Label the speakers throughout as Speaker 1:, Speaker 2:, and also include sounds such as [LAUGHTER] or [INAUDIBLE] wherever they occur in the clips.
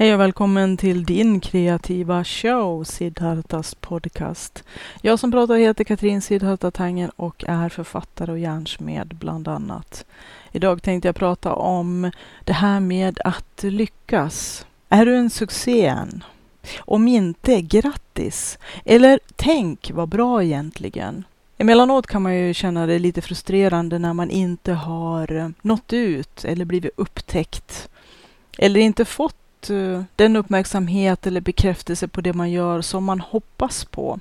Speaker 1: Hej och välkommen till din kreativa show, Siddhartas podcast. Jag som pratar heter Katrin Siddharta Tanger och är författare och hjärnsmed bland annat. Idag tänkte jag prata om det här med att lyckas. Är du en succé än? Om inte, grattis! Eller tänk vad bra egentligen. Emellanåt kan man ju känna det lite frustrerande när man inte har nått ut eller blivit upptäckt eller inte fått Eh, den uppmärksamhet eller bekräftelse på det man gör som man hoppas på.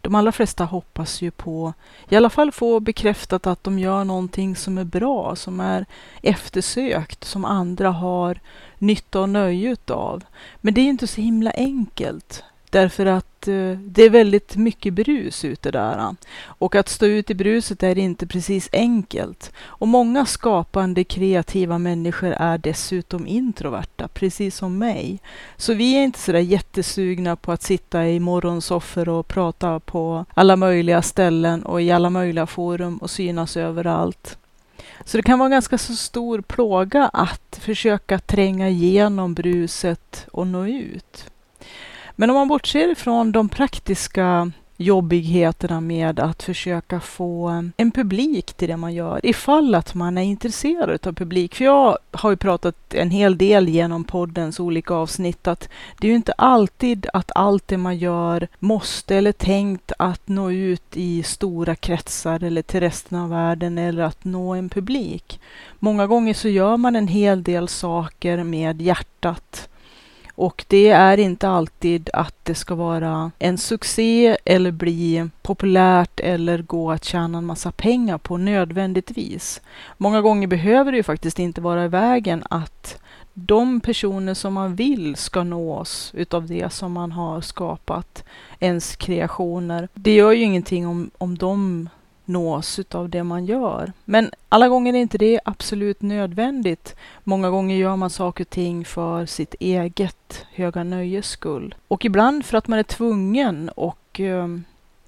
Speaker 1: De allra flesta hoppas ju på, i alla fall få bekräftat att de gör någonting som är bra, som är eftersökt, som andra har nytta och nöje av. Men det är inte så himla enkelt. Därför att eh, det är väldigt mycket brus ute där. Och att stå ut i bruset är inte precis enkelt. Och många skapande, kreativa människor är dessutom introverta, precis som mig. Så vi är inte sådär jättesugna på att sitta i morgonsoffer och prata på alla möjliga ställen och i alla möjliga forum och synas överallt. Så det kan vara en ganska så stor plåga att försöka tränga igenom bruset och nå ut. Men om man bortser från de praktiska jobbigheterna med att försöka få en publik till det man gör, ifall att man är intresserad av publik. För jag har ju pratat en hel del genom poddens olika avsnitt att det är ju inte alltid att allt det man gör måste eller tänkt att nå ut i stora kretsar eller till resten av världen eller att nå en publik. Många gånger så gör man en hel del saker med hjärtat och det är inte alltid att det ska vara en succé eller bli populärt eller gå att tjäna en massa pengar på nödvändigtvis. Många gånger behöver det ju faktiskt inte vara i vägen att de personer som man vill ska nås utav det som man har skapat, ens kreationer. Det gör ju ingenting om, om de nås av det man gör. Men alla gånger är inte det absolut nödvändigt. Många gånger gör man saker och ting för sitt eget höga nöjes skull. Och ibland för att man är tvungen och eh,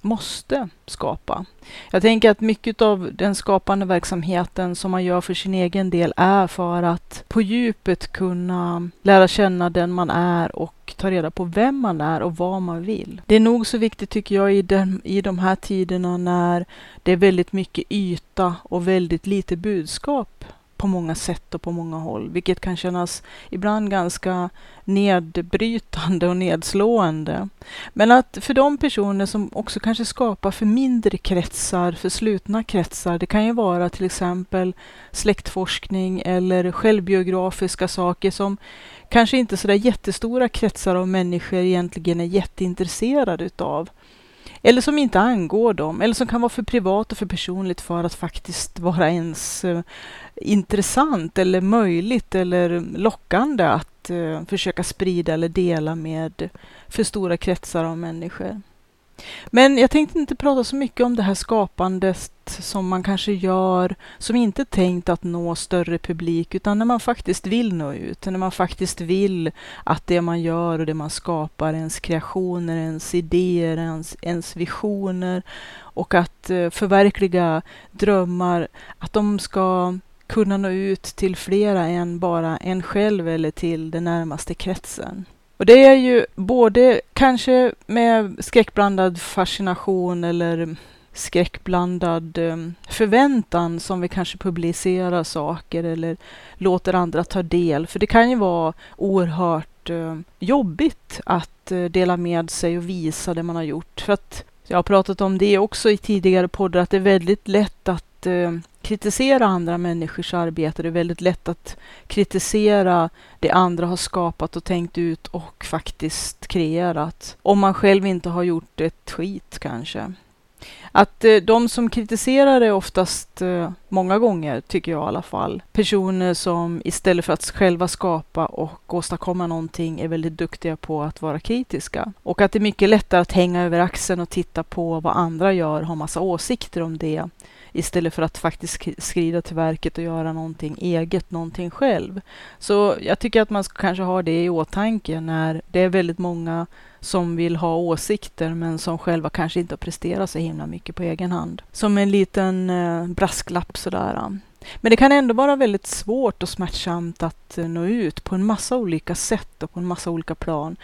Speaker 1: måste skapa. Jag tänker att mycket av den skapande verksamheten som man gör för sin egen del är för att på djupet kunna lära känna den man är och ta reda på vem man är och vad man vill. Det är nog så viktigt tycker jag i, den, i de här tiderna när det är väldigt mycket yta och väldigt lite budskap på många sätt och på många håll, vilket kan kännas ibland ganska nedbrytande och nedslående. Men att för de personer som också kanske skapar för mindre kretsar, för slutna kretsar, det kan ju vara till exempel släktforskning eller självbiografiska saker som kanske inte sådär jättestora kretsar av människor egentligen är jätteintresserade utav. Eller som inte angår dem, eller som kan vara för privat och för personligt för att faktiskt vara ens eh, intressant eller möjligt eller lockande att eh, försöka sprida eller dela med för stora kretsar av människor. Men jag tänkte inte prata så mycket om det här skapandet som man kanske gör, som inte är tänkt att nå större publik, utan när man faktiskt vill nå ut, när man faktiskt vill att det man gör och det man skapar, ens kreationer, ens idéer, ens, ens visioner och att eh, förverkliga drömmar, att de ska kunna nå ut till flera än bara en själv eller till den närmaste kretsen. Och det är ju både kanske med skräckblandad fascination eller skräckblandad eh, förväntan som vi kanske publicerar saker eller låter andra ta del. För det kan ju vara oerhört eh, jobbigt att eh, dela med sig och visa det man har gjort. För att jag har pratat om det också i tidigare poddar, att det är väldigt lätt att kritisera andra människors arbete. Det är väldigt lätt att kritisera det andra har skapat och tänkt ut och faktiskt kreerat. Om man själv inte har gjort ett skit kanske. Att eh, de som kritiserar är oftast, eh, många gånger tycker jag i alla fall, personer som istället för att själva skapa och åstadkomma någonting är väldigt duktiga på att vara kritiska. Och att det är mycket lättare att hänga över axeln och titta på vad andra gör, ha massa åsikter om det istället för att faktiskt skrida till verket och göra någonting eget, någonting själv. Så jag tycker att man ska kanske ha det i åtanke när det är väldigt många som vill ha åsikter men som själva kanske inte har presterat så himla mycket på egen hand. Som en liten eh, brasklapp sådär. Men det kan ändå vara väldigt svårt och smärtsamt att eh, nå ut på en massa olika sätt och på en massa olika plan.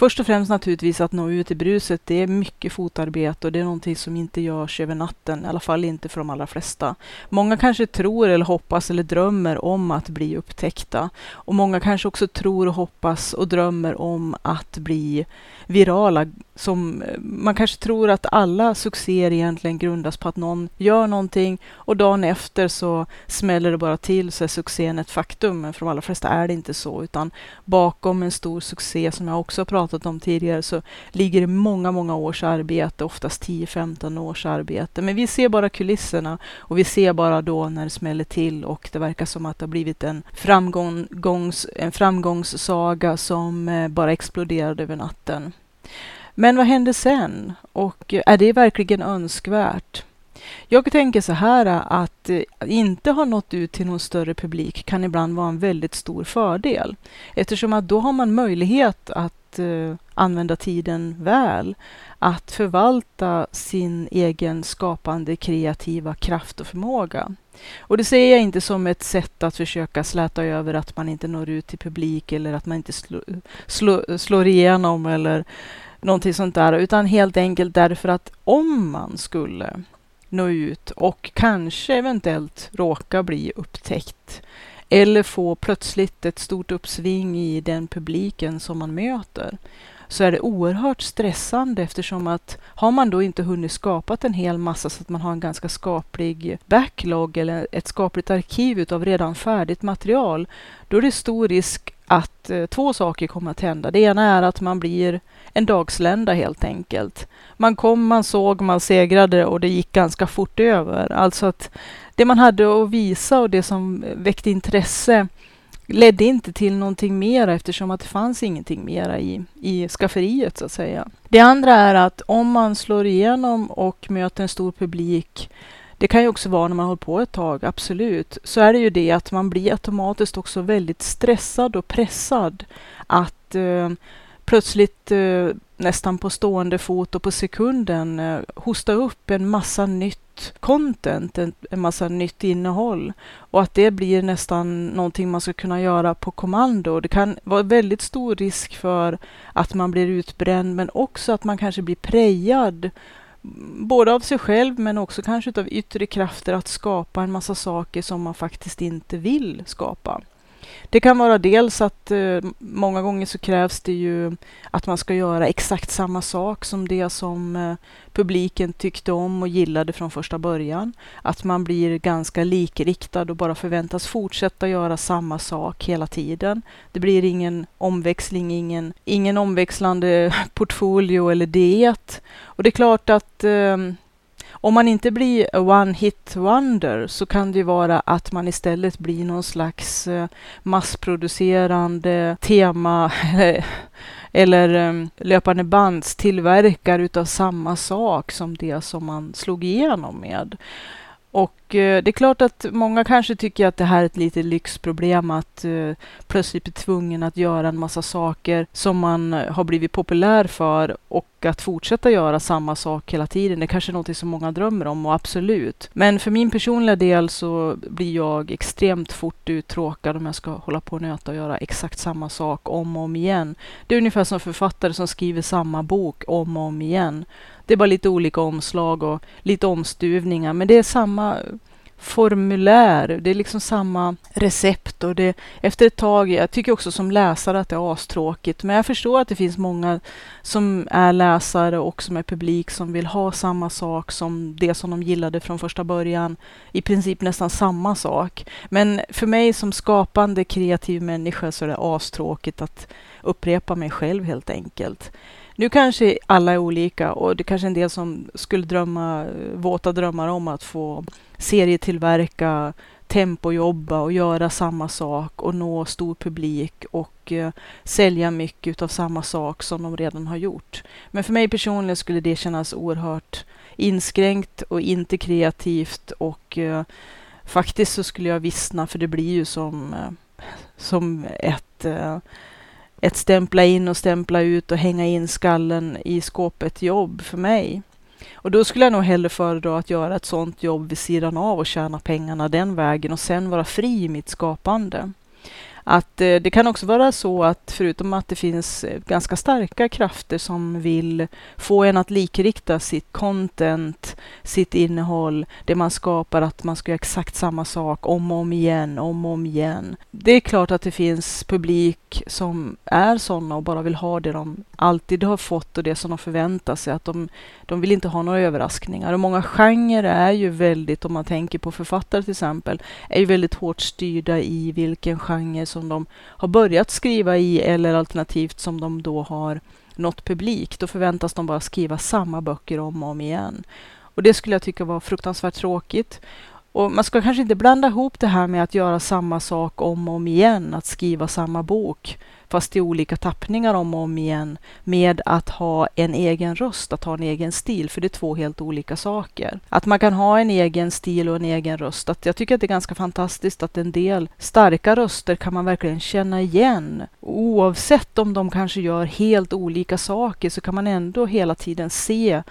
Speaker 1: Först och främst naturligtvis att nå ut i bruset. Det är mycket fotarbete och det är någonting som inte görs över natten, i alla fall inte för de allra flesta. Många kanske tror eller hoppas eller drömmer om att bli upptäckta och många kanske också tror och hoppas och drömmer om att bli virala. Som, eh, man kanske tror att alla succéer egentligen grundas på att någon gör någonting och dagen efter så smäller det bara till så är succén ett faktum. Men för de allra flesta är det inte så, utan bakom en stor succé som jag också pratat om tidigare så ligger det många, många års arbete, oftast 10-15 års arbete. Men vi ser bara kulisserna och vi ser bara då när det smäller till och det verkar som att det har blivit en, framgångs, en framgångssaga som eh, bara exploderade över natten. Men vad händer sen? Och eh, är det verkligen önskvärt? Jag tänker så här eh, att eh, inte ha nått ut till någon större publik kan ibland vara en väldigt stor fördel. Eftersom att då har man möjlighet att uh, använda tiden väl. Att förvalta sin egen skapande kreativa kraft och förmåga. Och det säger jag inte som ett sätt att försöka släta över att man inte når ut till publik eller att man inte slår, slå, slår igenom eller någonting sånt där, utan helt enkelt därför att om man skulle nå ut och kanske eventuellt råka bli upptäckt eller få plötsligt ett stort uppsving i den publiken som man möter så är det oerhört stressande eftersom att har man då inte hunnit skapa en hel massa så att man har en ganska skaplig backlog eller ett skapligt arkiv utav redan färdigt material, då är det stor risk att eh, två saker kommer att hända. Det ena är att man blir en dagslända helt enkelt. Man kom, man såg, man segrade och det gick ganska fort över. Alltså att det man hade att visa och det som väckte intresse ledde inte till någonting mera eftersom att det fanns ingenting mera i, i skafferiet så att säga. Det andra är att om man slår igenom och möter en stor publik det kan ju också vara när man håller på ett tag, absolut. Så är det ju det att man blir automatiskt också väldigt stressad och pressad att eh, plötsligt eh, nästan på stående fot och på sekunden eh, hosta upp en massa nytt content, en, en massa nytt innehåll och att det blir nästan någonting man ska kunna göra på kommando. Det kan vara väldigt stor risk för att man blir utbränd men också att man kanske blir prejad både av sig själv men också kanske av yttre krafter att skapa en massa saker som man faktiskt inte vill skapa. Det kan vara dels att eh, många gånger så krävs det ju att man ska göra exakt samma sak som det som eh, publiken tyckte om och gillade från första början. Att man blir ganska likriktad och bara förväntas fortsätta göra samma sak hela tiden. Det blir ingen omväxling, ingen, ingen omväxlande [LAUGHS] portfolio eller diet. Och det är klart att eh, om man inte blir one hit wonder så kan det vara att man istället blir någon slags eh, massproducerande tema [LAUGHS] eller eh, löpande bands tillverkare utav samma sak som det som man slog igenom med. Och Eh, det är klart att många kanske tycker att det här är ett litet lyxproblem att eh, plötsligt bli tvungen att göra en massa saker som man eh, har blivit populär för och att fortsätta göra samma sak hela tiden. Det är kanske är något som många drömmer om och absolut. Men för min personliga del så blir jag extremt fort uttråkad om jag ska hålla på och nöta och göra exakt samma sak om och om igen. Det är ungefär som författare som skriver samma bok om och om igen. Det är bara lite olika omslag och lite omstuvningar, men det är samma formulär. Det är liksom samma recept och det, efter ett tag, jag tycker också som läsare att det är astråkigt, men jag förstår att det finns många som är läsare och som är publik som vill ha samma sak som det som de gillade från första början. I princip nästan samma sak. Men för mig som skapande kreativ människa så är det astråkigt att upprepa mig själv helt enkelt. Nu kanske alla är olika och det kanske är en del som skulle drömma våta drömmar om att få serietillverka, tempojobba och göra samma sak och nå stor publik och eh, sälja mycket av samma sak som de redan har gjort. Men för mig personligen skulle det kännas oerhört inskränkt och inte kreativt och eh, faktiskt så skulle jag vissna för det blir ju som, eh, som ett ett stämpla in och stämpla ut och hänga in skallen i skåpet jobb för mig. Och då skulle jag nog hellre föredra att göra ett sådant jobb vid sidan av och tjäna pengarna den vägen och sen vara fri i mitt skapande. Att eh, det kan också vara så att förutom att det finns eh, ganska starka krafter som vill få en att likrikta sitt content, sitt innehåll, det man skapar, att man ska göra exakt samma sak om och om igen, om och om igen. Det är klart att det finns publik som är sådana och bara vill ha det de alltid har fått och det som de förväntar sig. Att de, de vill inte ha några överraskningar. Och många genrer är ju väldigt, om man tänker på författare till exempel, är ju väldigt hårt styrda i vilken genre som som de har börjat skriva i eller alternativt som de då har nått publik. Då förväntas de bara skriva samma böcker om och om igen. Och det skulle jag tycka var fruktansvärt tråkigt. Och man ska kanske inte blanda ihop det här med att göra samma sak om och om igen, att skriva samma bok fast i olika tappningar om och om igen, med att ha en egen röst, att ha en egen stil, för det är två helt olika saker. Att man kan ha en egen stil och en egen röst. Att jag tycker att det är ganska fantastiskt att en del starka röster kan man verkligen känna igen. Oavsett om de kanske gör helt olika saker så kan man ändå hela tiden se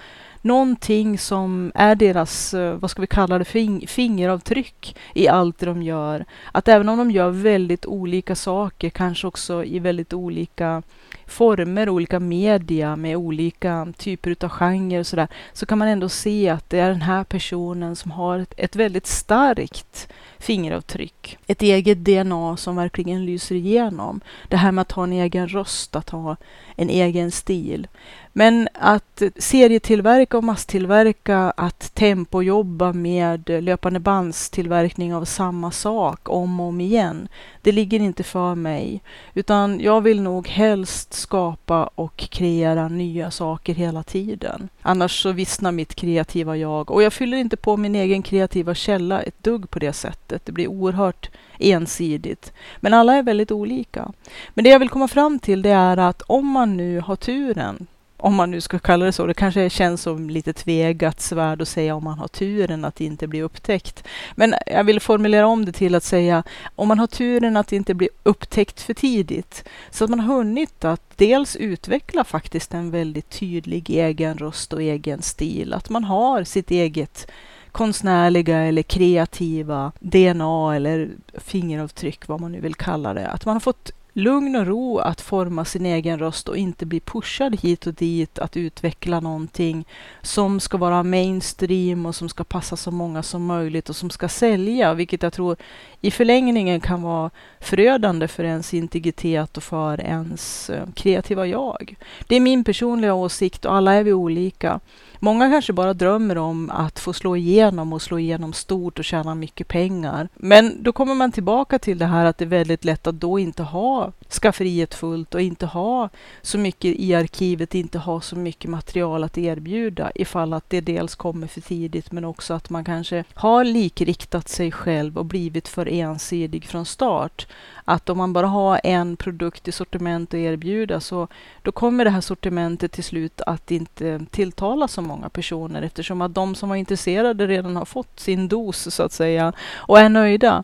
Speaker 1: någonting som är deras, eh, vad ska vi kalla det, fingeravtryck i allt de gör. Att även om de gör väldigt olika saker, kanske också i väldigt olika former, olika media med olika typer av genrer och sådär, så kan man ändå se att det är den här personen som har ett, ett väldigt starkt fingeravtryck. Ett eget DNA som verkligen lyser igenom. Det här med att ha en egen röst, att ha en egen stil. Men att serietillverka och masstillverka, att tempojobba med löpande bandstillverkning av samma sak om och om igen, det ligger inte för mig. Utan jag vill nog helst skapa och kreera nya saker hela tiden. Annars så vissnar mitt kreativa jag. Och jag fyller inte på min egen kreativa källa ett dugg på det sättet. Det blir oerhört ensidigt. Men alla är väldigt olika. Men det jag vill komma fram till det är att om man nu har turen om man nu ska kalla det så. Det kanske känns som lite tvegat svärd att säga om man har turen att inte bli upptäckt. Men jag vill formulera om det till att säga om man har turen att inte bli upptäckt för tidigt. Så att man har hunnit att dels utveckla faktiskt en väldigt tydlig egen röst och egen stil. Att man har sitt eget konstnärliga eller kreativa DNA eller fingeravtryck, vad man nu vill kalla det. Att man har fått lugn och ro att forma sin egen röst och inte bli pushad hit och dit att utveckla någonting som ska vara mainstream och som ska passa så många som möjligt och som ska sälja, vilket jag tror i förlängningen kan vara förödande för ens integritet och för ens eh, kreativa jag. Det är min personliga åsikt och alla är vi olika. Många kanske bara drömmer om att få slå igenom och slå igenom stort och tjäna mycket pengar. Men då kommer man tillbaka till det här att det är väldigt lätt att då inte ha skafferiet fullt och inte ha så mycket i arkivet, inte ha så mycket material att erbjuda ifall att det dels kommer för tidigt men också att man kanske har likriktat sig själv och blivit för ensidig från start att om man bara har en produkt i sortiment att erbjuda så då kommer det här sortimentet till slut att inte tilltala så många personer eftersom att de som var intresserade redan har fått sin dos så att säga och är nöjda.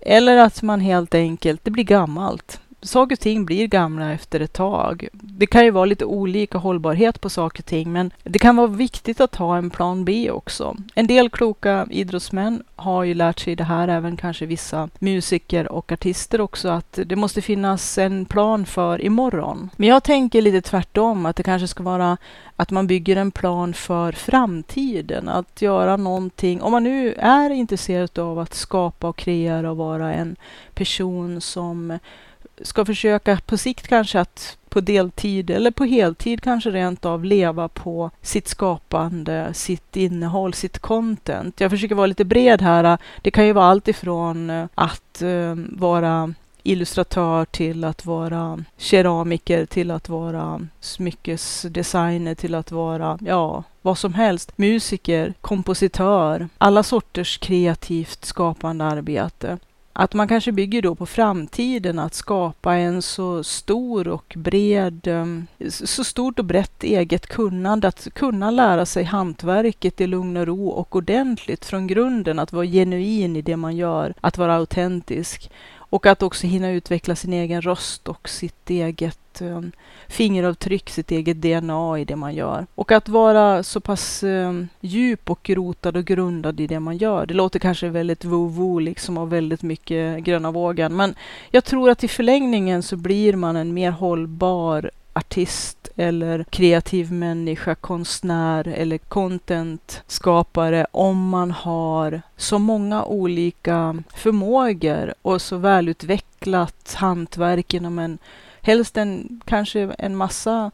Speaker 1: Eller att man helt enkelt, det blir gammalt saker och ting blir gamla efter ett tag. Det kan ju vara lite olika hållbarhet på saker och ting, men det kan vara viktigt att ha en plan B också. En del kloka idrottsmän har ju lärt sig det här, även kanske vissa musiker och artister också, att det måste finnas en plan för imorgon. Men jag tänker lite tvärtom, att det kanske ska vara att man bygger en plan för framtiden, att göra någonting. Om man nu är intresserad av att skapa och kreera och vara en person som ska försöka på sikt kanske att på deltid eller på heltid kanske rent av leva på sitt skapande, sitt innehåll, sitt content. Jag försöker vara lite bred här. Det kan ju vara allt ifrån eh, att eh, vara illustratör till att vara keramiker, till att vara smyckesdesigner, till att vara, ja, vad som helst. Musiker, kompositör, alla sorters kreativt skapande arbete att man kanske bygger då på framtiden att skapa en så stor och bred, ehm, så stort och brett eget kunnande, att kunna lära sig hantverket i lugn och ro och ordentligt från grunden, att vara genuin i det man gör, att vara autentisk. Och att också hinna utveckla sin egen röst och sitt eget eh, fingeravtryck, sitt eget DNA i det man gör. Och att vara så pass eh, djup och rotad och grundad i det man gör. Det låter kanske väldigt vovo liksom och väldigt mycket gröna vågen. Men jag tror att i förlängningen så blir man en mer hållbar artist eller kreativ människa, konstnär eller contentskapare om man har så många olika förmågor och så välutvecklat hantverk inom en, helst en, kanske en massa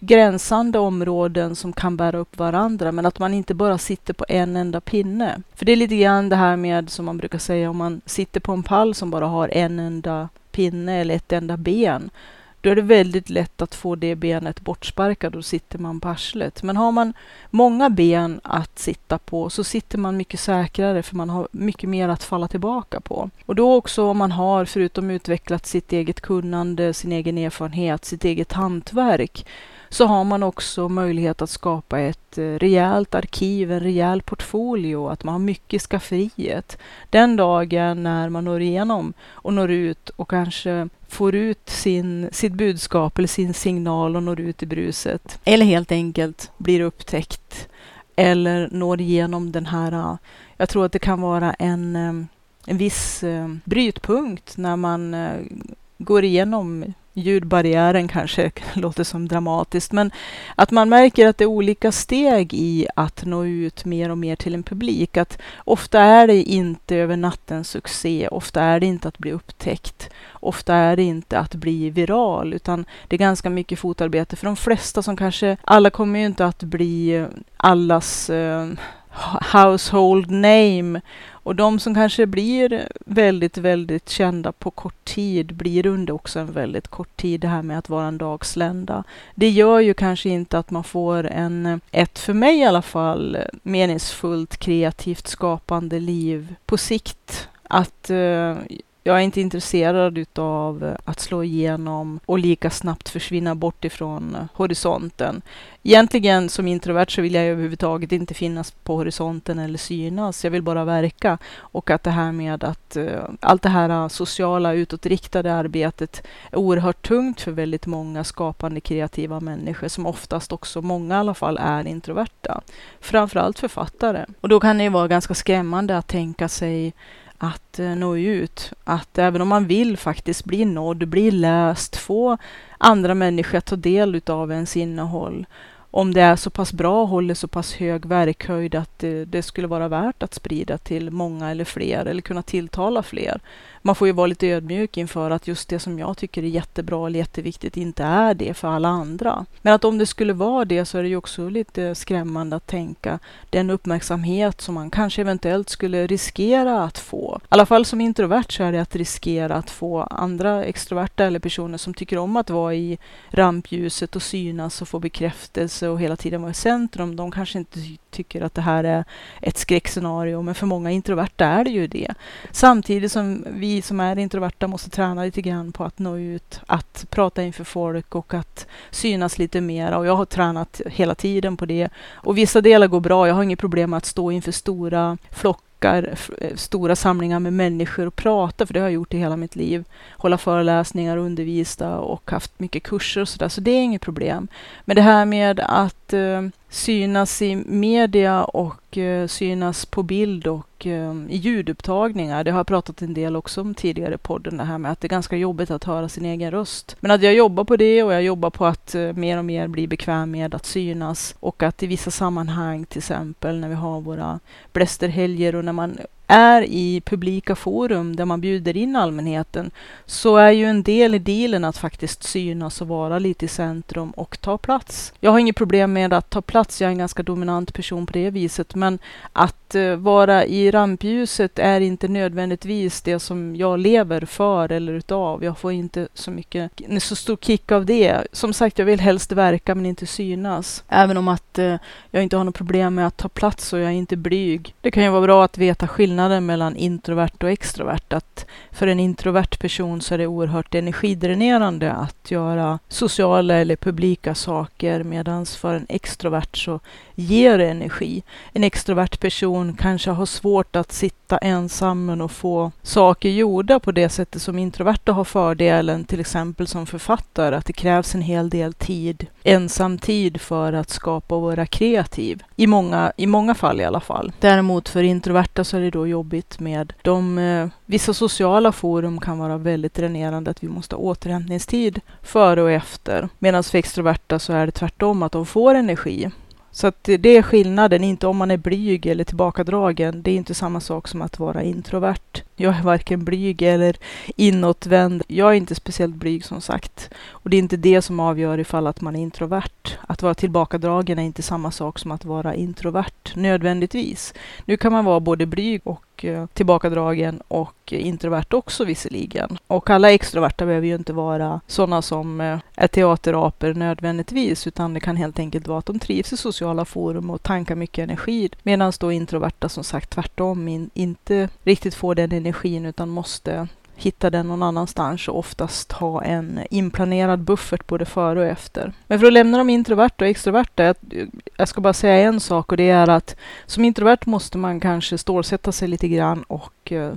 Speaker 1: gränsande områden som kan bära upp varandra, men att man inte bara sitter på en enda pinne. För det är lite grann det här med, som man brukar säga, om man sitter på en pall som bara har en enda pinne eller ett enda ben, då är det väldigt lätt att få det benet bortsparkat och då sitter man på arslet. Men har man många ben att sitta på så sitter man mycket säkrare för man har mycket mer att falla tillbaka på. Och då också om man har, förutom utvecklat sitt eget kunnande, sin egen erfarenhet, sitt eget hantverk, så har man också möjlighet att skapa ett eh, rejält arkiv, en rejäl portfolio, att man har mycket i skafferiet. Den dagen när man når igenom och når ut och kanske får ut sin, sitt budskap eller sin signal och når ut i bruset. Eller helt enkelt blir upptäckt eller når igenom den här, eh, jag tror att det kan vara en, eh, en viss brytpunkt när man går igenom ljudbarriären kanske [LAUGHS] låter som dramatiskt, men att man märker att det är olika steg i att nå ut mer och mer till en publik. Att ofta är det inte över natten succé, ofta är det inte att bli upptäckt, ofta är det inte att bli viral, utan det är ganska mycket fotarbete. För de flesta som kanske, alla kommer ju inte att bli eh, allas eh, [LAUGHS] household name och de som kanske blir väldigt, väldigt kända på kort tid blir under också en väldigt kort tid det här med att vara en dagslända. Det gör ju kanske inte att man får en, ett för mig i alla fall, meningsfullt, kreativt, skapande liv på sikt. Att uh, jag är inte intresserad utav att slå igenom och lika snabbt försvinna bort ifrån horisonten. Egentligen som introvert så vill jag överhuvudtaget inte finnas på horisonten eller synas. Jag vill bara verka. Och att det här med att eh, allt det här sociala utåtriktade arbetet är oerhört tungt för väldigt många skapande kreativa människor som oftast också, många i alla fall, är introverta. Framförallt författare. Och då kan det ju vara ganska skrämmande att tänka sig att eh, nå ut. Att även om man vill faktiskt bli nådd, bli läst, få andra människor att ta del av ens innehåll. Om det är så pass bra och håller så pass hög verkhöjd att det, det, skulle vara värt att sprida till många eller fler eller kunna tilltala fler man får ju vara lite ödmjuk inför att just det som jag tycker är jättebra eller jätteviktigt inte är det för alla andra. Men att om det skulle vara det så är det ju också lite skrämmande att tänka den uppmärksamhet som man kanske eventuellt skulle riskera att få. I alla fall som introvert så är det att riskera att få andra extroverta eller personer som tycker om att vara i rampljuset och synas och få bekräftelse och hela tiden vara i centrum. De kanske inte tycker att det här är ett skräckscenario, men för många introverta är det ju det. Samtidigt som vi som är introverta måste träna lite grann på att nå ut, att prata inför folk och att synas lite mer. Och jag har tränat hela tiden på det. Och vissa delar går bra. Jag har inget problem med att stå inför stora flockar Eh, stora samlingar med människor och prata, för det har jag gjort i hela mitt liv. Hålla föreläsningar, undervisa och haft mycket kurser och sådär, så det är inget problem. Men det här med att eh, synas i media och eh, synas på bild och eh, i ljudupptagningar. Det har jag pratat en del också om tidigare i podden, det här med att det är ganska jobbigt att höra sin egen röst. Men att jag jobbar på det och jag jobbar på att eh, mer och mer bli bekväm med att synas och att i vissa sammanhang, till exempel när vi har våra blästerhelger och när man är i publika forum där man bjuder in allmänheten så är ju en del i dealen att faktiskt synas och vara lite i centrum och ta plats. Jag har inget problem med att ta plats, jag är en ganska dominant person på det viset, men att uh, vara i rampljuset är inte nödvändigtvis det som jag lever för eller utav. Jag får inte så mycket, så stor kick av det. Som sagt, jag vill helst verka men inte synas. Även om att uh, jag inte har något problem med att ta plats och jag är inte blyg. Det kan ju vara bra att veta skillnaden skillnaden mellan introvert och extrovert. Att för en introvert person så är det oerhört energidränerande att göra sociala eller publika saker medan för en extrovert så ger det energi. En extrovert person kanske har svårt att sitta ensam och få saker gjorda på det sättet som introverta har fördelen, till exempel som författare, att det krävs en hel del tid, ensam tid för att skapa och vara kreativ. I många, I många fall i alla fall. Däremot för introverta så är det då jobbigt med de eh, Vissa sociala forum kan vara väldigt dränerande, att vi måste ha återhämtningstid före och efter. Medan för extroverta så är det tvärtom, att de får energi. Så att det är skillnaden, inte om man är blyg eller tillbakadragen. Det är inte samma sak som att vara introvert. Jag är varken blyg eller inåtvänd. Jag är inte speciellt blyg som sagt. Och det är inte det som avgör ifall att man är introvert. Att vara tillbakadragen är inte samma sak som att vara introvert nödvändigtvis. Nu kan man vara både blyg och eh, tillbakadragen och introvert också visserligen. Och alla extroverta behöver ju inte vara sådana som eh, är teaterapor nödvändigtvis, utan det kan helt enkelt vara att de trivs i sociala forum och tankar mycket energi. Medan då introverta som sagt tvärtom in, inte riktigt får den energin utan måste hitta den någon annanstans och oftast ha en inplanerad buffert både före och efter. Men för att lämna de introverta och extroverta, eh, jag, ska bara säga en sak och det är att som introvert måste man kanske stålsätta sig lite grann och eh,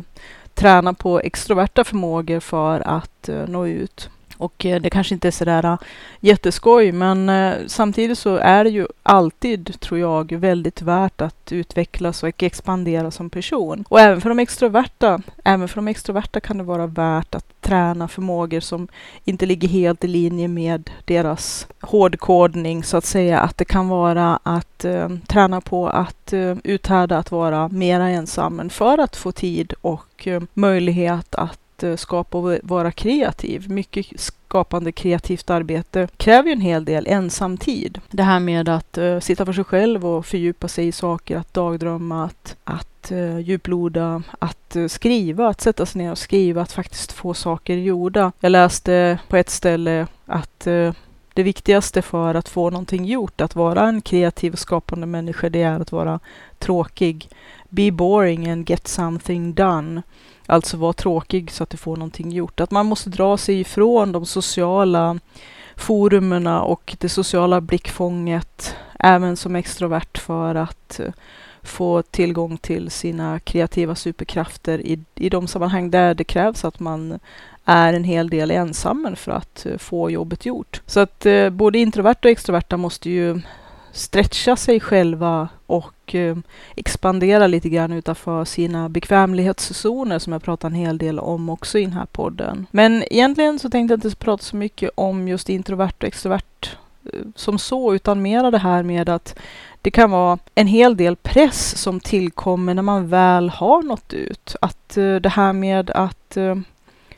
Speaker 1: träna på extroverta förmågor för att eh, nå ut. Och eh, det kanske inte är sådär eh, jätteskoj, men eh, samtidigt så är det ju alltid, tror jag, väldigt värt att utvecklas och expandera som person. Och även för de extroverta, även för de extroverta kan det vara värt att träna förmågor som inte ligger helt i linje med deras hårdkodning, så att säga. Att det kan vara att eh, träna på att eh, uthärda att vara mera ensam, men för att få tid och eh, möjlighet att Eh, skapa och vara kreativ. Mycket skapande kreativt arbete kräver ju en hel del ensamtid. Det här med att uh, sitta för sig själv och fördjupa sig i saker, att dagdrömma, att, att uh, djuploda, att uh, skriva, att sätta sig ner och skriva, att faktiskt få saker gjorda. Jag läste på ett ställe att det viktigaste för att få någonting gjort, att vara en kreativ och skapande människa, det är att vara tråkig. Be boring and get something done. Alltså vara tråkig så att du får någonting gjort. Att man måste dra sig ifrån de sociala forumerna och det sociala blickfånget även som extrovert för att eh, få tillgång till sina kreativa superkrafter i, i de sammanhang där det krävs att man är en hel del ensamma för att eh, få jobbet gjort. Så att eh, både introverta och extroverta måste ju stretcha sig själva och eh, expandera lite grann utanför sina bekvämlighetszoner som jag pratar en hel del om också i den här podden. Men egentligen så tänkte jag inte prata så mycket om just introvert och extrovert som så, utan mera det här med att det kan vara en hel del press som tillkommer när man väl har nått ut. Att det här med att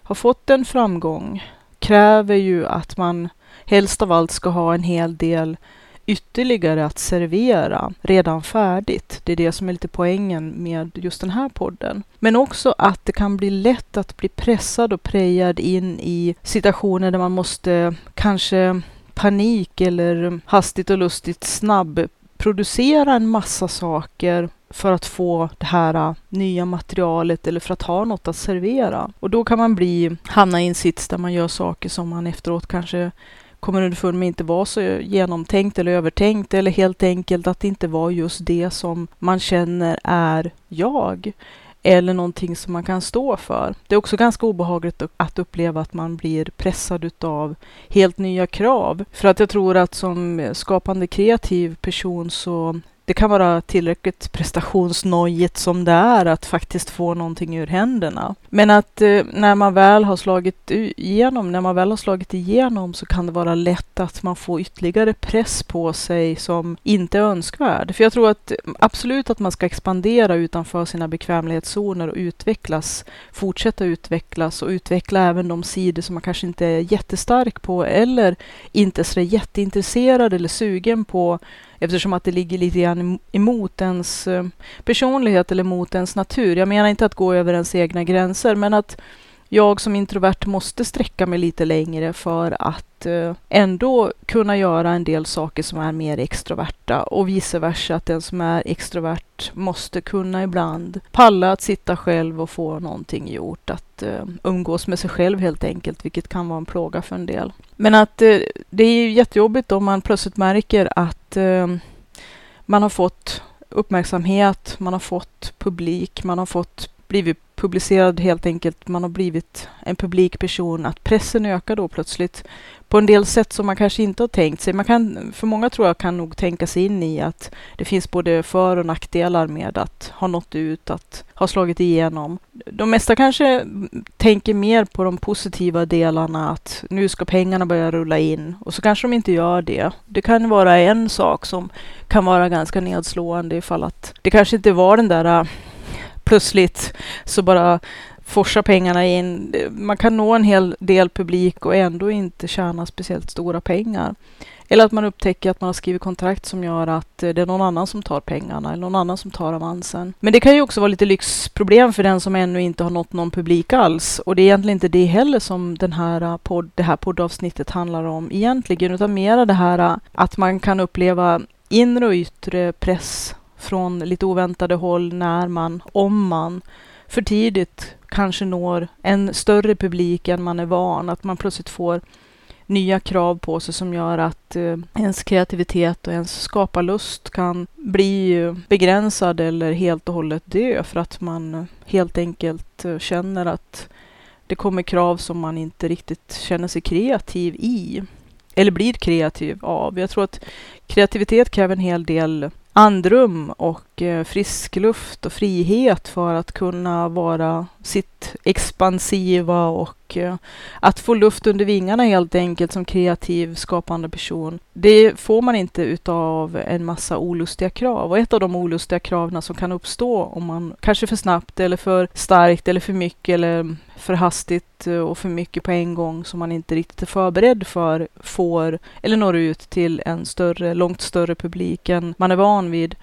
Speaker 1: har fått en framgång kräver ju att man helst av allt ska ha en hel del ytterligare att servera redan färdigt. Det är det som är lite poängen med just den här podden. Men också att det kan bli lätt att bli pressad och prejad in i situationer där man måste kanske panik eller hastigt och lustigt snabb producera en massa saker för att få det här äh, nya materialet eller för att ha något att servera. Och då kan man bli, hamna i en sits där man gör saker som man efteråt kanske kommer underfund med inte var så genomtänkt eller övertänkt eller helt enkelt att det inte var just det som man känner är jag eller någonting som man kan stå för. Det är också ganska obehagligt att uppleva att man blir pressad utav helt nya krav. För att jag tror att som skapande kreativ person så det kan vara tillräckligt prestationsnojigt som det är att faktiskt få någonting ur händerna. Men att eh, när man väl har slagit igenom, när man väl har slagit igenom så kan det vara lätt att man får ytterligare press på sig som inte är önskvärd. För jag tror att eh, absolut att man ska expandera utanför sina bekvämlighetszoner och utvecklas, fortsätta utvecklas och utveckla även de sidor som man kanske inte är jättestark på eller inte så jätteintresserad eller sugen på eftersom att det ligger lite grann emot ens eh, personlighet eller mot ens natur. Jag menar inte att gå över ens egna gränser, men att jag som introvert måste sträcka mig lite längre för att eh, ändå kunna göra en del saker som är mer extroverta och vice versa att den som är extrovert måste kunna ibland palla att sitta själv och få någonting gjort, att eh, umgås med sig själv helt enkelt, vilket kan vara en plåga för en del. Men att eh, det är ju jättejobbigt om man plötsligt märker att eh, man har fått uppmärksamhet, man har fått publik, man har fått blivit publicerad helt enkelt. Man har blivit en publik person. Att pressen ökar då plötsligt på en del sätt som man kanske inte har tänkt sig. Man kan, för många tror jag kan nog tänka sig in i att det finns både för och nackdelar med att ha nått ut, att ha slagit igenom. De mesta kanske tänker mer på de positiva delarna, att nu ska pengarna börja rulla in och så kanske de inte gör det. Det kan vara en sak som kan vara ganska nedslående ifall att det kanske inte var den där plötsligt så bara forsar pengarna in. Man kan nå en hel del publik och ändå inte tjäna speciellt stora pengar. Eller att man upptäcker att man har skrivit kontrakt som gör att eh, det är någon annan som tar pengarna eller någon annan som tar avansen. Men det kan ju också vara lite lyxproblem för den som ännu inte har nått någon publik alls. Och det är egentligen inte det heller som den här eh, podd, det här poddavsnittet handlar om egentligen, utan mera det här eh, att man kan uppleva inre och yttre press från lite oväntade håll när man, om man för tidigt kanske når en större publik än man är van, att man plötsligt får nya krav på sig som gör att eh, ens kreativitet och ens skaparlust kan bli eh, begränsad eller helt och hållet dö för att man eh, helt enkelt eh, känner att det kommer krav som man inte riktigt känner sig kreativ i. Eller blir kreativ av. Jag tror att kreativitet kräver en hel del andrum och eh, frisk luft och frihet för att kunna vara sitt expansiva och eh, att få luft under vingarna helt enkelt som kreativ skapande person. Det får man inte utav en massa olustiga krav och ett av de olustiga kraven som kan uppstå om man kanske för snabbt eller för starkt eller för mycket eller för hastigt eh, och för mycket på en gång som man inte riktigt är förberedd för får eller når ut till en större, långt större publik än man är van vid.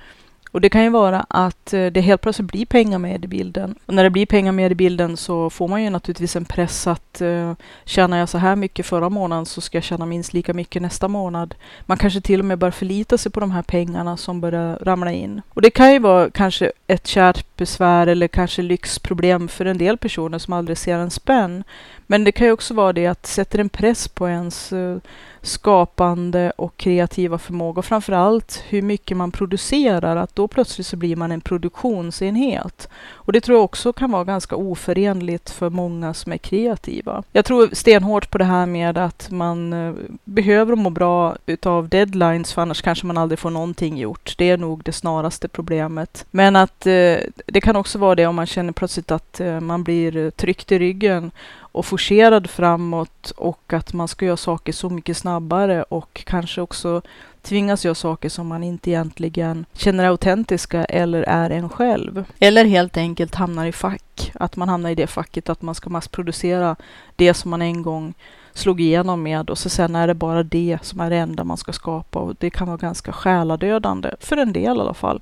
Speaker 1: Och det kan ju vara att eh, det helt plötsligt blir pengar med i bilden. Och när det blir pengar med i bilden så får man ju naturligtvis en press att uh, tjänar jag så här mycket förra månaden så ska jag tjäna minst lika mycket nästa månad. Man kanske till och med bör förlita sig på de här pengarna som börjar ramla in. Och det kan ju vara kanske ett kärt besvär eller kanske lyxproblem för en del personer som aldrig ser en spänn. Men det kan ju också vara det att sätter en press på ens uh, skapande och kreativa förmåga och framför allt hur mycket man producerar, att då plötsligt så blir man en produktionsenhet. Och det tror jag också kan vara ganska oförenligt för många som är kreativa. Jag tror stenhårt på det här med att man eh, behöver må bra utav deadlines för annars kanske man aldrig får någonting gjort. Det är nog det snaraste problemet. Men att eh, det kan också vara det om man känner plötsligt att eh, man blir tryckt i ryggen och forcerad framåt och att man ska göra saker så mycket snabbare och kanske också tvingas göra saker som man inte egentligen känner är autentiska eller är en själv. Eller helt enkelt hamnar i fack. Att man hamnar i det facket att man ska massproducera det som man en gång slog igenom med och så sen är det bara det som är det enda man ska skapa och det kan vara ganska själadödande, för en del i alla fall.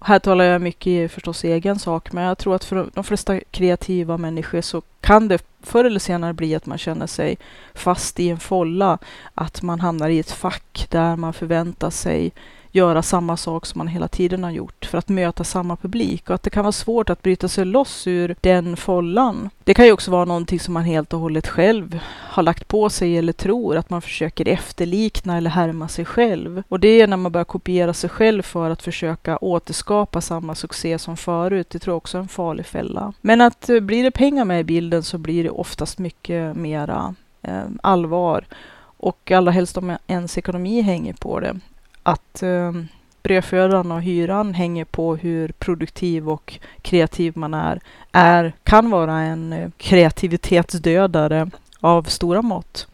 Speaker 1: Här talar jag mycket förstås egen sak, men jag tror att för de flesta kreativa människor så kan det förr eller senare bli att man känner sig fast i en folla, att man hamnar i ett fack där man förväntar sig göra samma sak som man hela tiden har gjort för att möta samma publik och att det kan vara svårt att bryta sig loss ur den follan. Det kan ju också vara någonting som man helt och hållet själv har lagt på sig eller tror att man försöker efterlikna eller härma sig själv. Och det är när man börjar kopiera sig själv för att försöka återskapa samma succé som förut. Det tror jag också är en farlig fälla. Men att eh, blir det pengar med i bilden så blir det oftast mycket mera eh, allvar och allra helst om ens ekonomi hänger på det att eh, brödfödan och hyran hänger på hur produktiv och kreativ man är, är kan vara en eh, kreativitetsdödare av stora mått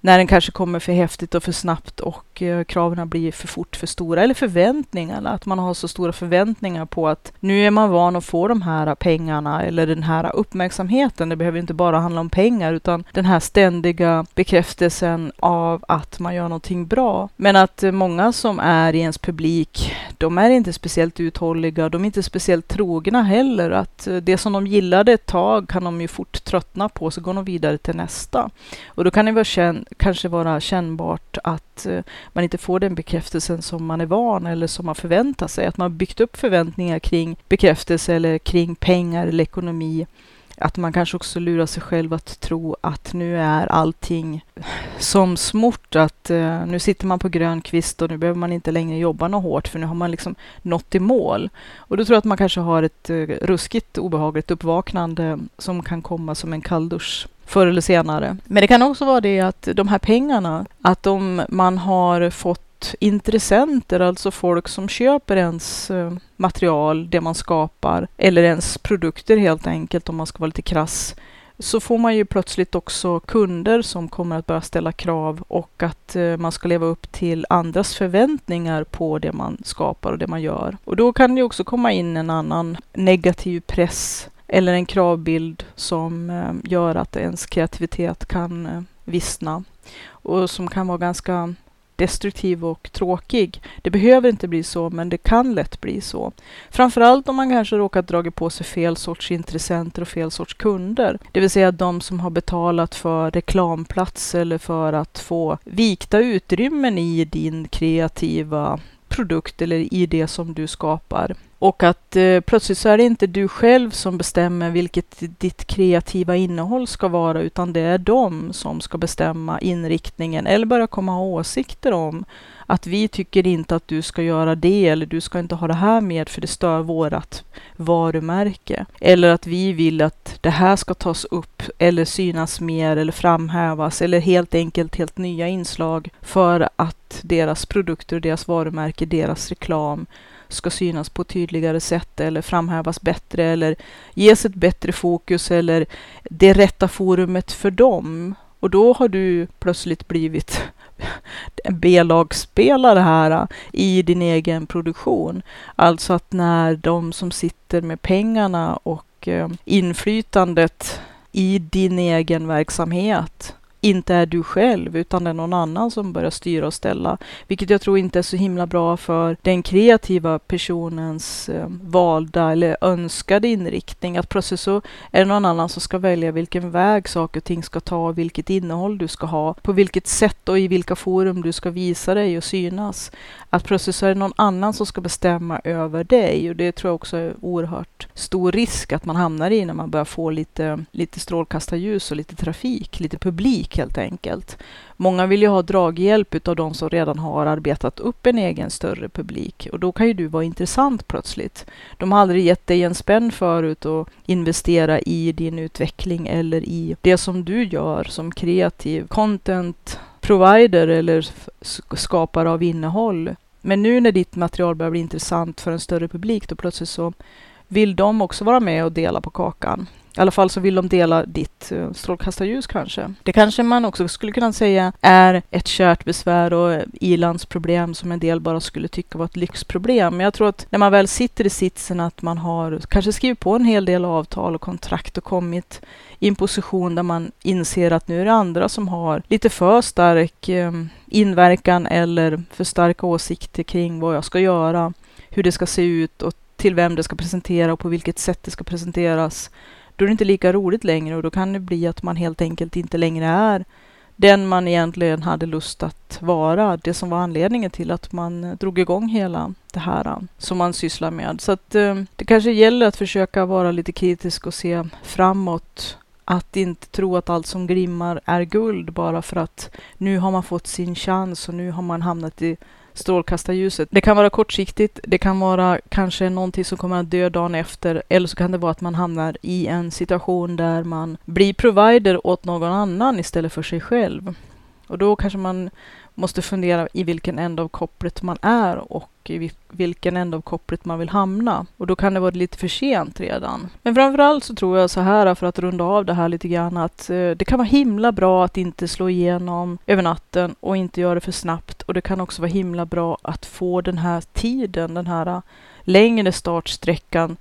Speaker 1: när den kanske kommer för häftigt och för snabbt och eh, kraven blir för fort för stora. Eller förväntningarna, att man har så stora förväntningar på att nu är man van att få de här pengarna eller den här uppmärksamheten. Det behöver inte bara handla om pengar utan den här ständiga bekräftelsen av att man gör någonting bra. Men att eh, många som är i ens publik de är inte speciellt uthålliga, de är inte speciellt trogna heller. Att eh, det som de gillade ett tag kan de ju fort tröttna på, så går de vidare till nästa. Och då kan det vara känt kanske vara kännbart att eh, man inte får den bekräftelsen som man är van eller som man förväntar sig. Att man byggt upp förväntningar kring bekräftelse eller kring pengar eller ekonomi att man kanske också lurar sig själv att tro att nu är allting som smort, att eh, nu sitter man på grön kvist och nu behöver man inte längre jobba något hårt för nu har man liksom nått i mål. Och då tror jag att man kanske har ett eh, ruskigt obehagligt uppvaknande som kan komma som en kalldusch förr eller senare. Men det kan också vara det att de här pengarna, att om man har fått intressenter, alltså folk som köper ens eh, material, det man skapar, eller ens produkter helt enkelt om man ska vara lite krass, så får man ju plötsligt också kunder som kommer att börja ställa krav och att eh, man ska leva upp till andras förväntningar på det man skapar och det man gör. Och då kan det också komma in en annan negativ press eller en kravbild som eh, gör att ens kreativitet kan eh, vissna och som kan vara ganska destruktiv och tråkig. Det behöver inte bli så, men det kan lätt bli så. Framförallt om man kanske råkat dra på sig fel sorts intressenter och fel sorts kunder. Det vill säga de som har betalat för reklamplats eller för att få vikta utrymmen i din kreativa produkt eller i det som du skapar. Och att eh, plötsligt så är det inte du själv som bestämmer vilket ditt kreativa innehåll ska vara, utan det är de som ska bestämma inriktningen eller börja komma ha åsikter om att vi tycker inte att du ska göra det eller du ska inte ha det här med för det stör vårat varumärke. Eller att vi vill att det här ska tas upp eller synas mer eller framhävas eller helt enkelt helt nya inslag för att deras produkter, deras varumärke, deras reklam ska synas på ett tydligare sätt eller framhävas bättre eller ges ett bättre fokus eller det rätta forumet för dem. Och då har du plötsligt blivit B-lagsspelare här äh, i din egen produktion. Alltså att när de som sitter med pengarna och äh, inflytandet i din egen verksamhet inte är du själv, utan det är någon annan som börjar styra och ställa. Vilket jag tror inte är så himla bra för den kreativa personens eh, valda eller önskade inriktning. Att plötsligt så är det någon annan som ska välja vilken väg saker och ting ska ta, vilket innehåll du ska ha, på vilket sätt och i vilka forum du ska visa dig och synas. Att plötsligt så är det någon annan som ska bestämma över dig och det tror jag också är oerhört stor risk att man hamnar i när man börjar få lite, lite strålkastarljus och lite trafik, lite publik helt enkelt. Många vill ju ha draghjälp av de som redan har arbetat upp en egen större publik och då kan ju du vara intressant plötsligt. De har aldrig gett dig en spänn förut och investera i din utveckling eller i det som du gör som kreativ content provider eller skapare av innehåll. Men nu när ditt material börjar bli intressant för en större publik, då plötsligt så vill de också vara med och dela på kakan. I alla fall så vill de dela ditt eh, strålkastarljus kanske. Det kanske man också skulle kunna säga är ett kärt besvär och eh, ilandsproblem som en del bara skulle tycka var ett lyxproblem. Men jag tror att när man väl sitter i sitsen att man har kanske skrivit på en hel del avtal och kontrakt och kommit i en position där man inser att nu är det andra som har lite för stark ehm, inverkan eller för starka åsikter kring vad jag ska göra, hur det ska se ut och till vem det ska presentera och på vilket sätt det ska presenteras då är det inte lika roligt längre och då kan det bli att man helt enkelt inte längre är den man egentligen hade lust att vara. Det som var anledningen till att man drog igång hela det här eh, som man sysslar med. Så att eh, det kanske gäller att försöka vara lite kritisk och se framåt. Att inte tro att allt som glimmar är guld bara för att nu har man fått sin chans och nu har man hamnat i strålkastarljuset. Det kan vara kortsiktigt, det kan vara kanske någonting som kommer att dö dagen efter, eller så kan det vara att man hamnar i en situation där man blir provider åt någon annan istället för sig själv. Och då kanske man måste fundera i vilken ände av kopplet man är och i vilken ände av kopplet man vill hamna. Och då kan det vara lite för sent redan. Men framförallt så tror jag så här, för att runda av det här lite grann, att eh, det kan vara himla bra att inte slå igenom över natten och inte göra det för snabbt. Och det kan också vara himla bra att få den här tiden, den här eh, längre startsträckan,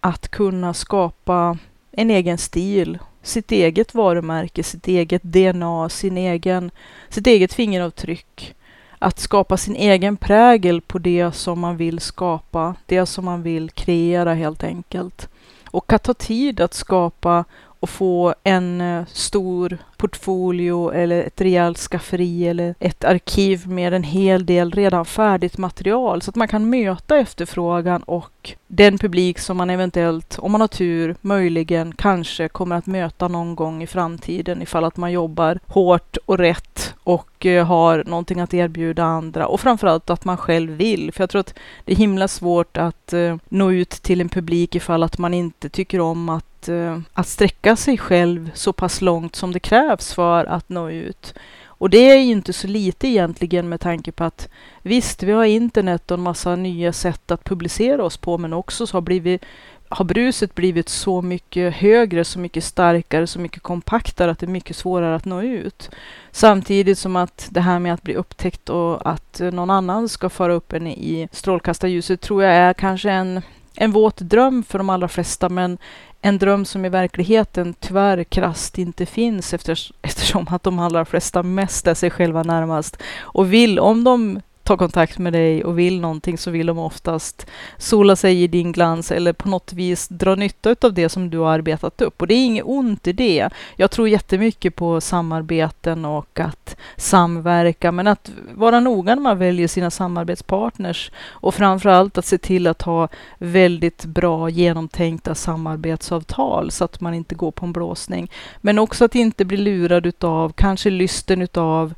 Speaker 1: att kunna skapa en egen stil sitt eget varumärke, sitt eget DNA, sin egen, sitt eget fingeravtryck. att skapa sin egen prägel på det som man vill skapa, det som man vill kreera helt enkelt. Och att ta tid att skapa och få en eh, stor portfolio eller ett rejält skafferi eller ett arkiv med en hel del redan färdigt material så att man kan möta efterfrågan och den publik som man eventuellt, om man har tur, möjligen kanske kommer att möta någon gång i framtiden ifall att man jobbar hårt och rätt och eh, har någonting att erbjuda andra och framförallt att man själv vill. För jag tror att det är himla svårt att eh, nå ut till en publik ifall att man inte tycker om att, Eh, att sträcka sig själv så pass långt som det krävs för att nå ut. Och det är ju inte så lite egentligen med tanke på att visst, vi har internet och en massa nya sätt att publicera oss på, men också så har, blivit, har bruset blivit så mycket högre, så mycket starkare, så mycket kompaktare att det är mycket svårare att nå ut. Samtidigt som att det här med att bli upptäckt och att någon annan ska föra upp en i strålkastarljuset tror jag är kanske en en våt dröm för de allra flesta, men en dröm som i verkligheten tyvärr krast inte finns eftersom [LAUGHS] att de allra flesta mest är sig själva närmast och vill, om de tar kontakt med dig och vill någonting så vill de oftast sola sig i din glans eller på något vis dra nytta av det som du har arbetat upp. Och det är inget ont i det. Jag tror jättemycket på samarbeten och att samverka, men att vara noga när man väljer sina samarbetspartners och framför allt att se till att ha väldigt bra genomtänkta samarbetsavtal så att man inte går på en blåsning. Men också att inte bli lurad utav kanske lysten utav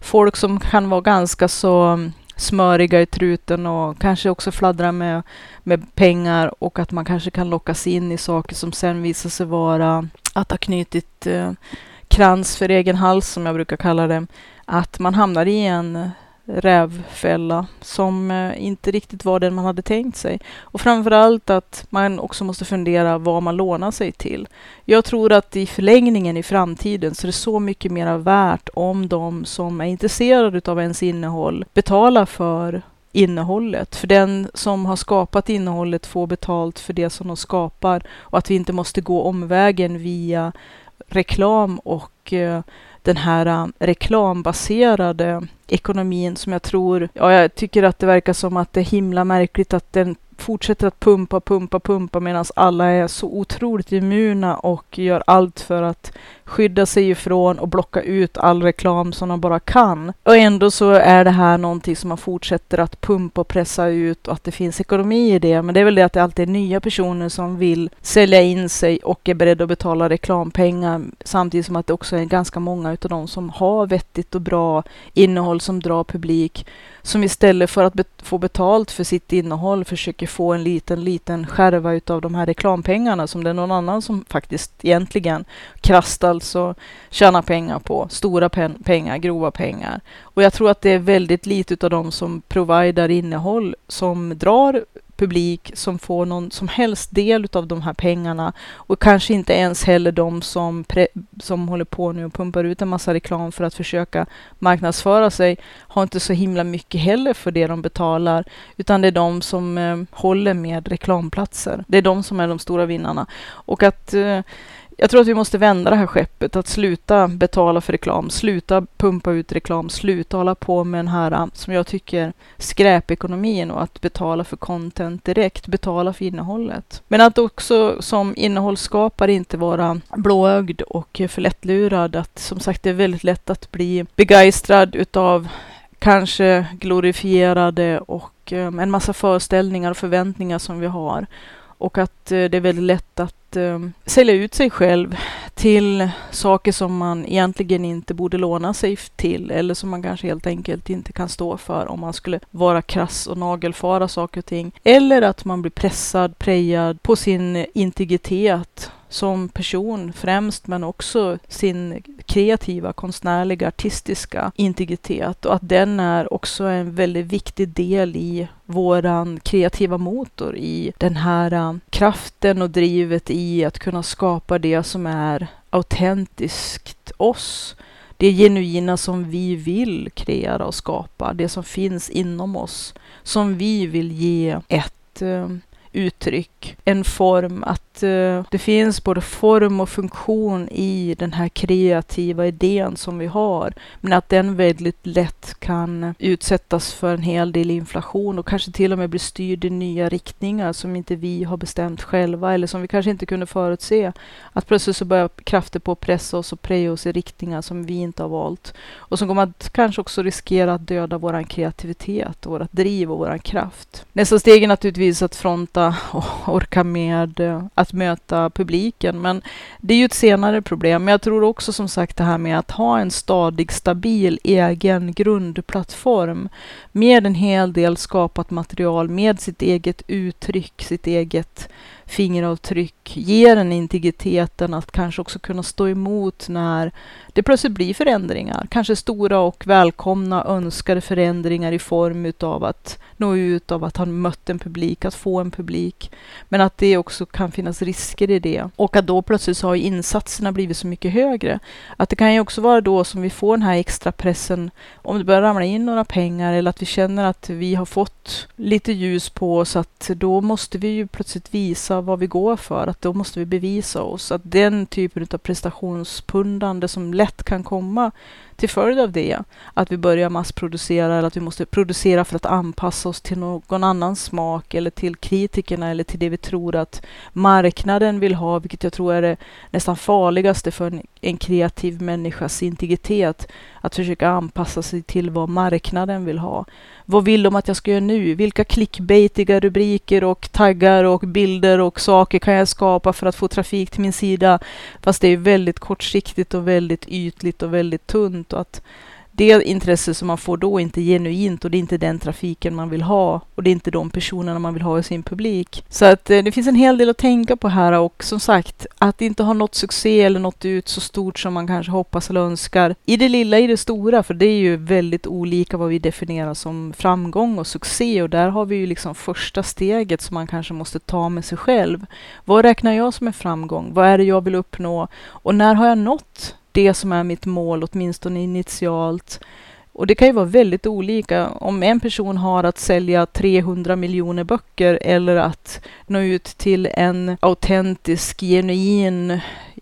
Speaker 1: folk som kan vara ganska så mm, smöriga i truten och kanske också fladdra med, med pengar och att man kanske kan lockas in i saker som sen visar sig vara att ha knutit eh, krans för egen hals, som jag brukar kalla det. Att man hamnar i en rävfälla som eh, inte riktigt var den man hade tänkt sig. Och framför allt att man också måste fundera vad man lånar sig till. Jag tror att i förlängningen i framtiden så är det så mycket mer värt om de som är intresserade av ens innehåll betalar för innehållet. För den som har skapat innehållet får betalt för det som de skapar och att vi inte måste gå omvägen via reklam och eh, den här äh, reklambaserade ekonomin som jag tror, ja, jag tycker att det verkar som att det är himla märkligt att den fortsätter att pumpa, pumpa, pumpa medan alla är så otroligt immuna och gör allt för att skydda sig ifrån och blocka ut all reklam som de bara kan. Och ändå så är det här någonting som man fortsätter att pumpa och pressa ut och att det finns ekonomi i det. Men det är väl det att det alltid är nya personer som vill sälja in sig och är beredda att betala reklampengar samtidigt som att det också är ganska många utav de som har vettigt och bra innehåll som drar publik som istället för att bet få betalt för sitt innehåll försöker få en liten, liten skärva utav de här reklampengarna som det är någon annan som faktiskt egentligen krasst alltså tjänar pengar på. Stora pen pengar, grova pengar. Och jag tror att det är väldigt lite utav de som providar innehåll som drar publik som får någon som helst del av de här pengarna och kanske inte ens heller de som, som håller på nu och pumpar ut en massa reklam för att försöka marknadsföra sig har inte så himla mycket heller för det de betalar, utan det är de som eh, håller med reklamplatser. Det är de som är de stora vinnarna. Och att eh, jag tror att vi måste vända det här skeppet, att sluta betala för reklam, sluta pumpa ut reklam, sluta hålla på med den här, um, som jag tycker, skräpekonomin och att betala för content direkt, betala för innehållet. Men att också som innehållsskapare inte vara blåögd och för lättlurad, att som sagt det är väldigt lätt att bli begeistrad utav kanske glorifierade och um, en massa föreställningar och förväntningar som vi har. Och att uh, det är väldigt lätt att att eh, sälja ut sig själv till saker som man egentligen inte borde låna sig till eller som man kanske helt enkelt inte kan stå för om man skulle vara krass och nagelfara saker och ting. Eller att man blir pressad, prejad på sin integritet som person främst, men också sin kreativa, konstnärliga, artistiska integritet och att den är också en väldigt viktig del i våran kreativa motor i den här uh, kraften och drivet i att kunna skapa det som är autentiskt oss. Det genuina som vi vill kreera och skapa, det som finns inom oss, som vi vill ge ett uh, uttryck, en form, att eh, det finns både form och funktion i den här kreativa idén som vi har, men att den väldigt lätt kan utsättas för en hel del inflation och kanske till och med bli styrd i nya riktningar som inte vi har bestämt själva eller som vi kanske inte kunde förutse. Att plötsligt så börjar krafter på att pressa oss och preja oss i riktningar som vi inte har valt och som kommer att kanske också riskera att döda vår kreativitet vårt vårat driv och vår kraft. Nästa steg är naturligtvis att fronta och orka med eh, att att möta publiken, men det är ju ett senare problem. Men jag tror också som sagt det här med att ha en stadig, stabil egen grundplattform med en hel del skapat material, med sitt eget uttryck, sitt eget fingeravtryck ger en integriteten att kanske också kunna stå emot när det plötsligt blir förändringar. Kanske stora och välkomna önskade förändringar i form utav att nå ut, av att ha mött en publik, att få en publik. Men att det också kan finnas risker i det. Och att då plötsligt så har insatserna blivit så mycket högre. Att det kan ju också vara då som vi får den här extra pressen om det börjar ramla in några pengar eller att vi känner att vi har fått lite ljus på oss att då måste vi ju plötsligt visa vad vi går för. Att då måste vi bevisa oss. Att den typen av prestationspundande som lätt kan komma till följd av det, att vi börjar massproducera eller att vi måste producera för att anpassa oss till någon annan smak eller till kritikerna eller till det vi tror att marknaden vill ha, vilket jag tror är det nästan farligaste för en, en kreativ människas integritet. Att försöka anpassa sig till vad marknaden vill ha. Vad vill de att jag ska göra nu? Vilka clickbaitiga rubriker och taggar och bilder och saker kan jag skapa för att få trafik till min sida? Fast det är väldigt kortsiktigt och väldigt ytligt och väldigt tunt och att det intresse som man får då är inte genuint och det är inte den trafiken man vill ha och det är inte de personerna man vill ha i sin publik. Så att eh, det finns en hel del att tänka på här och som sagt, att inte ha nått succé eller nått ut så stort som man kanske hoppas eller önskar i det lilla, i det stora, för det är ju väldigt olika vad vi definierar som framgång och succé och där har vi ju liksom första steget som man kanske måste ta med sig själv. Vad räknar jag som en framgång? Vad är det jag vill uppnå? Och när har jag nått det som är mitt mål, åtminstone initialt. Och det kan ju vara väldigt olika. Om en person har att sälja 300 miljoner böcker eller att nå ut till en autentisk, genuin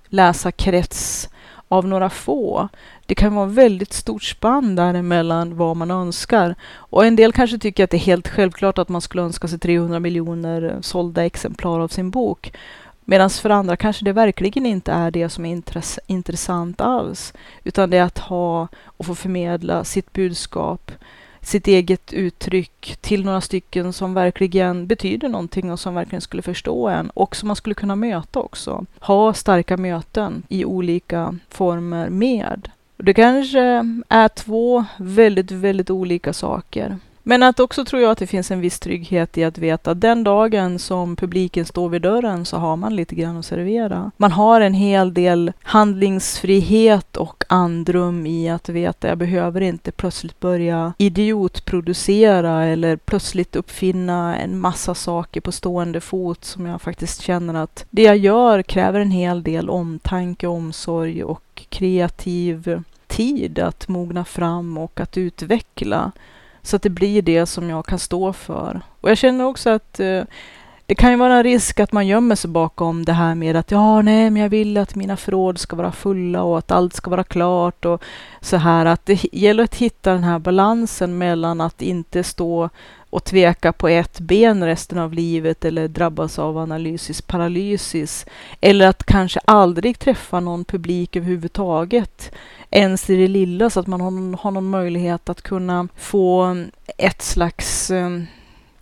Speaker 1: läsarkrets av några få. Det kan vara väldigt stort spann däremellan vad man önskar. Och en del kanske tycker att det är helt självklart att man skulle önska sig 300 miljoner sålda exemplar av sin bok. Medan för andra kanske det verkligen inte är det som är intress intressant alls. Utan det är att ha och få förmedla sitt budskap, sitt eget uttryck till några stycken som verkligen betyder någonting och som verkligen skulle förstå en och som man skulle kunna möta också. Ha starka möten i olika former med. Det kanske är två väldigt, väldigt olika saker. Men att också tror jag att det finns en viss trygghet i att veta att den dagen som publiken står vid dörren så har man lite grann att servera. Man har en hel del handlingsfrihet och andrum i att veta jag behöver inte plötsligt börja idiotproducera eller plötsligt uppfinna en massa saker på stående fot som jag faktiskt känner att det jag gör kräver en hel del omtanke, omsorg och kreativ tid att mogna fram och att utveckla. Så att det blir det som jag kan stå för. Och jag känner också att eh, det kan ju vara en risk att man gömmer sig bakom det här med att ja, nej, men jag vill att mina förråd ska vara fulla och att allt ska vara klart och så här. Att det gäller att hitta den här balansen mellan att inte stå och tveka på ett ben resten av livet eller drabbas av analysis paralysis. Eller att kanske aldrig träffa någon publik överhuvudtaget ens i det lilla så att man har, har någon möjlighet att kunna få ett slags eh,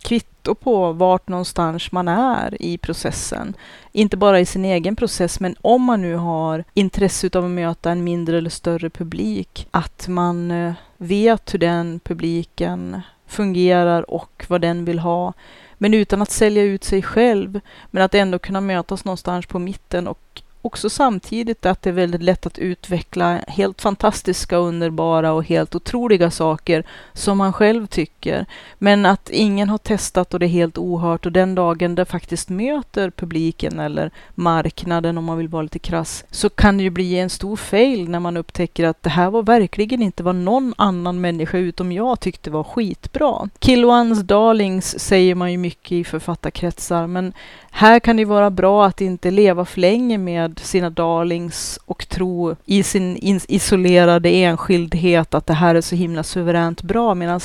Speaker 1: kvitto på vart någonstans man är i processen. Inte bara i sin egen process, men om man nu har intresse av att möta en mindre eller större publik, att man eh, vet hur den publiken fungerar och vad den vill ha. Men utan att sälja ut sig själv, men att ändå kunna mötas någonstans på mitten och också samtidigt att det är väldigt lätt att utveckla helt fantastiska, underbara och helt otroliga saker som man själv tycker. Men att ingen har testat och det är helt ohört och den dagen det faktiskt möter publiken eller marknaden om man vill vara lite krass så kan det ju bli en stor fail när man upptäcker att det här var verkligen inte vad någon annan människa utom jag tyckte var skitbra. Kill One's Darlings säger man ju mycket i författarkretsar men här kan det vara bra att inte leva för länge med sina darlings och tro i sin isolerade enskildhet att det här är så himla suveränt bra medan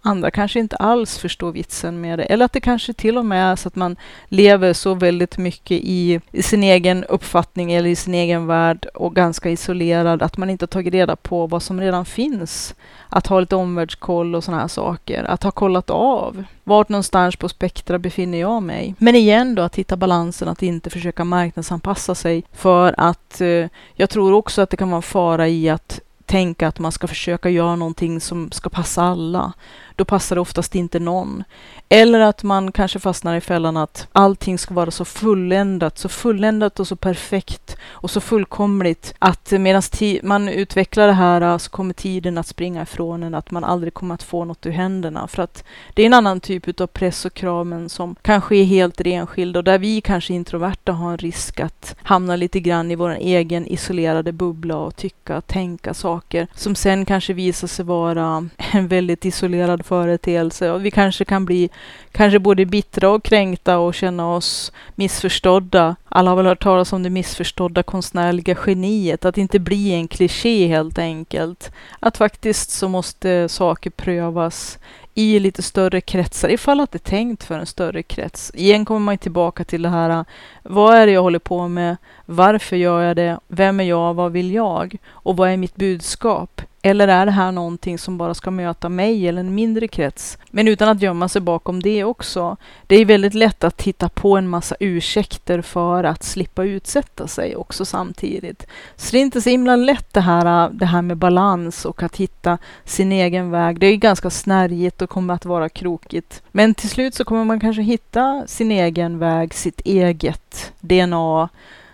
Speaker 1: andra kanske inte alls förstår vitsen med det. Eller att det kanske till och med är så att man lever så väldigt mycket i, i sin egen uppfattning eller i sin egen värld och ganska isolerad att man inte tagit reda på vad som redan finns. Att ha lite omvärldskoll och sådana här saker. Att ha kollat av. Vart någonstans på spektra befinner jag mig? Men igen då, att hitta balansen, att inte försöka marknadsanpassa sig. För att eh, jag tror också att det kan vara en fara i att tänka att man ska försöka göra någonting som ska passa alla då passar det oftast inte någon. Eller att man kanske fastnar i fällan att allting ska vara så fulländat, så fulländat och så perfekt och så fullkomligt att medan man utvecklar det här äh, så kommer tiden att springa ifrån en, att man aldrig kommer att få något ur händerna. För att det är en annan typ av press och krav men som kanske är helt renskild och där vi kanske introverta har en risk att hamna lite grann i vår egen isolerade bubbla och tycka, tänka saker som sen kanske visar sig vara en väldigt isolerad företeelse och vi kanske kan bli kanske både bittra och kränkta och känna oss missförstådda. Alla har väl hört talas om det missförstådda konstnärliga geniet, att inte bli en kliché helt enkelt. Att faktiskt så måste saker prövas i lite större kretsar, ifall att det är tänkt för en större krets. Igen kommer man tillbaka till det här, vad är det jag håller på med? Varför gör jag det? Vem är jag? Vad vill jag? Och vad är mitt budskap? Eller är det här någonting som bara ska möta mig eller en mindre krets? Men utan att gömma sig bakom det också. Det är väldigt lätt att hitta på en massa ursäkter för att slippa utsätta sig också samtidigt. Så det är inte så himla lätt det här, det här med balans och att hitta sin egen väg. Det är ganska snärjigt och kommer att vara krokigt. Men till slut så kommer man kanske hitta sin egen väg, sitt eget DNA,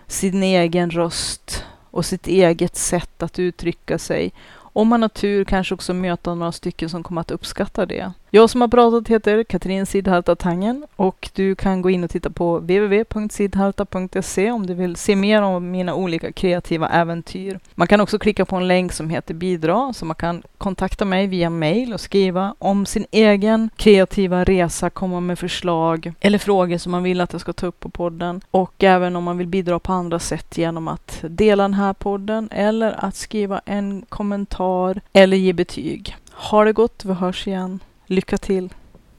Speaker 1: sin egen röst och sitt eget sätt att uttrycka sig om man har tur kanske också möta några stycken som kommer att uppskatta det. Jag som har pratat heter Katrin Sidharta Tangen och du kan gå in och titta på www.sidharta.se om du vill se mer om mina olika kreativa äventyr. Man kan också klicka på en länk som heter bidra så man kan kontakta mig via mail och skriva om sin egen kreativa resa, komma med förslag eller frågor som man vill att jag ska ta upp på podden och även om man vill bidra på andra sätt genom att dela den här podden eller att skriva en kommentar eller ge betyg. Ha det gott, vi hörs igen. Lycka till!